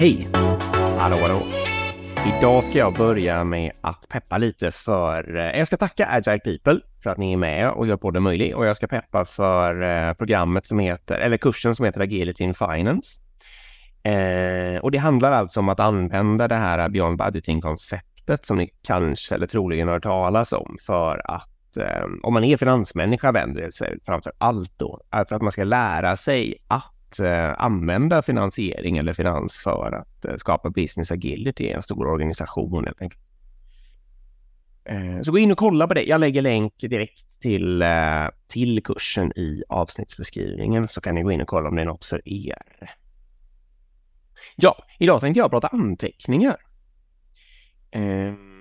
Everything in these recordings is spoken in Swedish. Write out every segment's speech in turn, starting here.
Hej! Hallå, hallå. Idag ska jag börja med att peppa lite för... eh, Jag ska tacka Agile People för att ni är med och gör podden möjlig. Och jag ska peppa för eh, programmet som heter, eller kursen som heter Agility in Finance. Eh, och det handlar alltså om att använda det här Beyond Budgeting-konceptet som ni kanske eller troligen har hört talas om för att eh, om man är finansmänniska vänder det sig framför allt då för att man ska lära sig att eh, använda finansiering eller finans för att eh, skapa business agility i en stor organisation helt enkelt. Eh, så gå in och kolla på det. Jag lägger länk direkt till, eh, till kursen i avsnittsbeskrivningen så kan ni gå in och kolla om det är något för er. Ja, idag tänkte jag prata anteckningar. Ehm,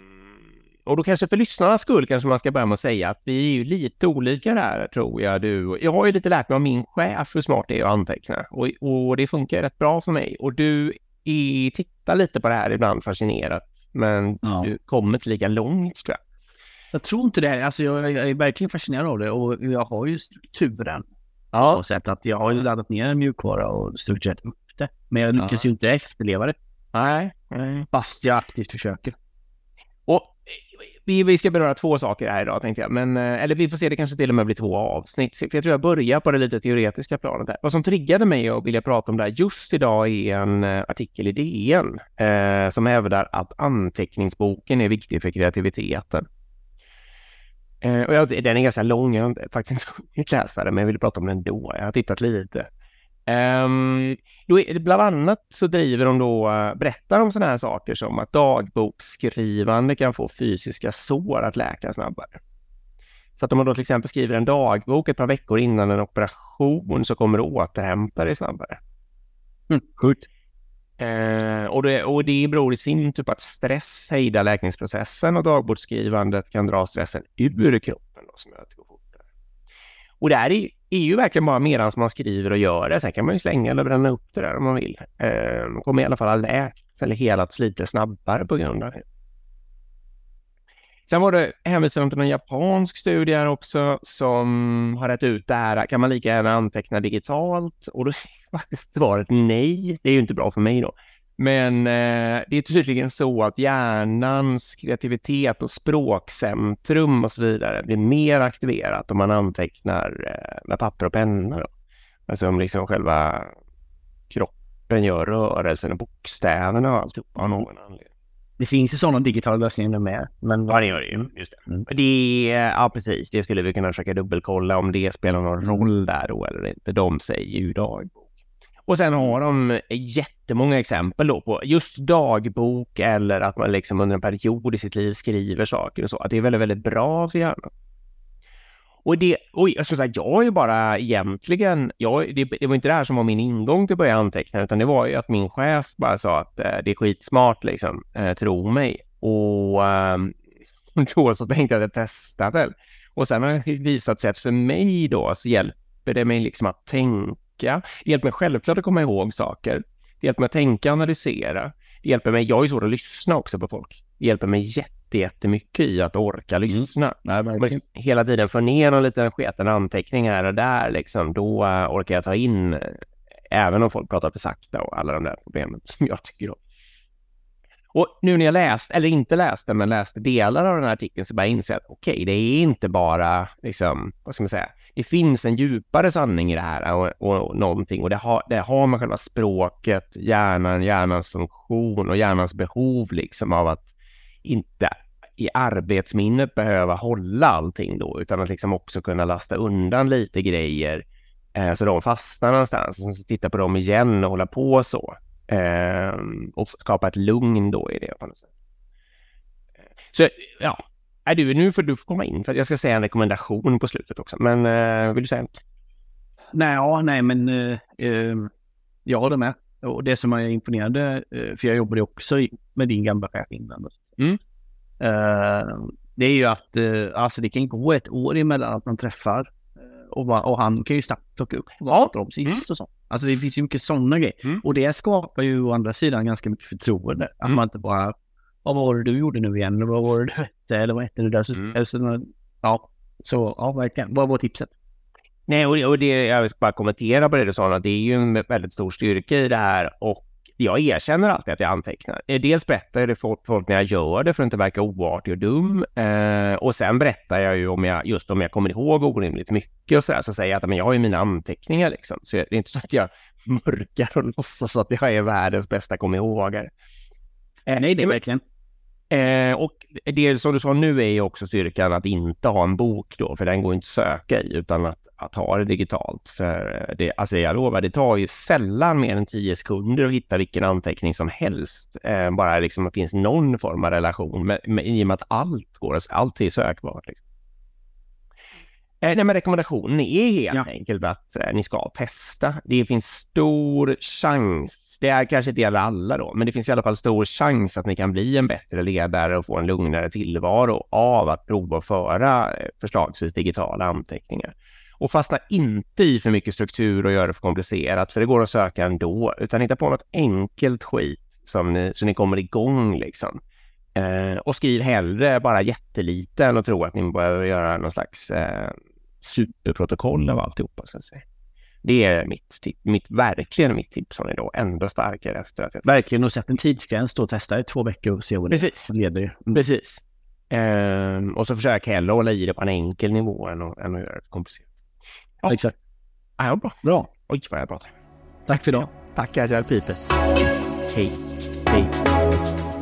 och då kanske för lyssnarnas skull kanske man ska börja med att säga att vi är ju lite olika där tror jag. Du, jag har ju lite lärt mig av min chef hur smart det är att anteckna och, och det funkar rätt bra för mig. Och du är, tittar lite på det här ibland fascinerat, men Ja. du kommer inte lika långt tror jag. Jag tror inte det. Alltså jag, jag är verkligen fascinerad av det och jag har ju strukturen. Ja, så sätt att jag har ju laddat ner en mjukvara och strukturerat upp det. Men jag lyckas Ja. ju inte efterleva det. nej, nej. Fast jag aktivt försöker. Vi, vi ska beröra två saker här idag tänkte jag, men eh, eller vi får se, det kanske till och med blir två avsnitt. För jag tror jag börjar på det lite teoretiska planet här. Vad som triggade mig att vilja prata om det här just idag är en eh, artikel i DN eh, som hävdar att anteckningsboken är viktig för kreativiteten. Eh, och jag, den är ganska lång, jag har faktiskt inte hunnit läsa den, men jag vill prata om den då. Jag har tittat lite. Um, då är det bland annat så driver de då, eh, berättar om sådana här saker som att dagboksskrivande kan få fysiska sår att läka snabbare. Så att om man då till exempel skriver en dagbok ett par veckor innan en operation så kommer det återhämta dig snabbare. Mm, sjukt. Eh, och, det, och det beror i sin tur på att stress hejdar läkningsprocessen och dagboksskrivandet kan dra stressen ur kroppen då, som gör att det går fortare. Och det här är, är ju verkligen bara medan man skriver och gör det. Sen kan man ju slänga eller bränna upp det där om man vill. Eh, man kommer i alla fall ha läkt eller helat lite snabbare på grund av det. Sen var det hänvisning till en japansk studie här också som har rätt ut det här. Kan man lika gärna anteckna digitalt? Och då är faktiskt svaret nej. Det är ju inte bra för mig då. Men eh, det är tydligen så att hjärnans kreativitet och språkcentrum och så vidare blir mer aktiverat om man antecknar eh, med papper och penna. Då. Alltså om liksom själva kroppen gör rörelsen och bokstäverna och alltihopa av någon anledning. Det finns ju sådana digitala lösningar med. Men Ja, det gör det ju. Just det. Mm. det. Ja, precis. Det skulle vi kunna försöka dubbelkolla om det spelar någon roll där då eller inte. De säger ju dagbok. Och sen har de jättemånga exempel då på just dagbok eller att man liksom under en period i sitt liv skriver saker och så. Att det är väldigt, väldigt bra för hjärnan. Och det, och jag ska säga, jag är ju bara egentligen, jag, det, det var inte det här som var min ingång till att börja anteckna, utan det var ju att min chef bara sa att eh, det är skitsmart liksom, eh, tro mig. Och eh, då så tänkte jag att jag testar väl. Och sen har det visat sig att för mig då så hjälper det mig liksom att tänka. Det hjälper mig självklart att komma ihåg saker. Det hjälper mig att tänka och analysera. Det hjälper mig, jag är svår att lyssna också på folk. Det hjälper mig jätte, jättemycket i att orka lyssna. Nej, Om jag verkligen. hela tiden får ner någon liten sketen anteckning här och där liksom, då eh, orkar jag ta in, eh, även om folk pratar för sakta och alla de där problemen som jag tycker om. Och nu när jag läst, eller inte läste, men läste delar av den här artikeln så började jag inse att okej, det är inte bara liksom, vad ska man säga, det finns en djupare sanning i det här och, och, och någonting och det har, det har man själva språket, hjärnan, hjärnans funktion och hjärnans behov liksom av att inte i arbetsminnet behöva hålla allting då, utan att liksom också kunna lasta undan lite grejer eh, så de fastnar någonstans. Och sen titta på dem igen och hålla på så. Eh, och skapa ett lugn då i det på något sätt. Eh, så ja, är du, nu får du komma in för jag ska säga en rekommendation på slutet också. Men eh, vill du säga något? Nej, ja, nej, men eh, eh, jag håller med. Och det som är imponerande, eh, för jag jobbade också med din gamla chef innan. Mm. Eh, det är ju att alltså det kan gå ett år emellan att man träffar. Och, och han kan ju snabbt plocka upp vad Ja. pratar om sist och så. Alltså det finns ju mycket sådana grejer. Mm. Och det skapar ju å andra sidan ganska mycket förtroende. Att Mm. man inte bara, vad var det du gjorde nu igen? Eller vad var det du hette? Eller vad hette det där? Så, Mm. så, ja, så ja, verkligen. Vad var tipset? Nej, och, och det, jag vill bara kommentera på det du sa, att det är ju en väldigt stor styrka i det här och jag erkänner alltid att jag antecknar. Eh, dels berättar jag det för folk när jag gör det för att inte verka oartig och dum. Eh, och sen berättar jag ju om jag, just om jag kommer ihåg orimligt mycket och sådär, så säger jag att men jag har ju mina anteckningar liksom. Så det är inte så att jag mörkar och låtsas att jag är världens bästa kom ihågare. Eh, Nej, det är verkligen. Eh, och det som du sa nu är ju också styrkan att inte ha en bok då, för den går inte att söka i, utan att, att ha det digitalt. För eh, det, alltså jag lovar, det tar ju sällan mer än tio sekunder att hitta vilken anteckning som helst. Eh, bara liksom att det finns någon form av relation, med, med, i och med att allt går, allt är sökbart. Liksom. Eh, nej, men rekommendationen är helt ja. enkelt att eh, ni ska testa. Det finns stor chans, det är kanske inte gäller alla då, men det finns i alla fall stor chans att ni kan bli en bättre ledare och få en lugnare tillvaro av att prova att föra eh, förslagsvis digitala anteckningar. Och fastna inte i för mycket struktur och göra det för komplicerat, för det går att söka ändå, utan hitta på något enkelt skit som ni, så ni kommer igång liksom. Eh, och skriv hellre bara jättelite än att tro att ni behöver göra någon slags eh, superprotokoll av alltihopa. Så att säga. Det är mitt, mitt, verkligen mitt tips som är då ändå starkare efter att jag... Verkligen, och sätt en tidsgräns då, testa i två veckor och se vad det Precis. leder. Mm. Precis. Eh, och så försök hellre hålla i det på en enkel nivå än att, än att göra det komplicerat. Ja. Exakt. Ja, bra. Bra. Oj, vad jag pratar. Tack för idag. Tack, Agile People. Hej. Hej.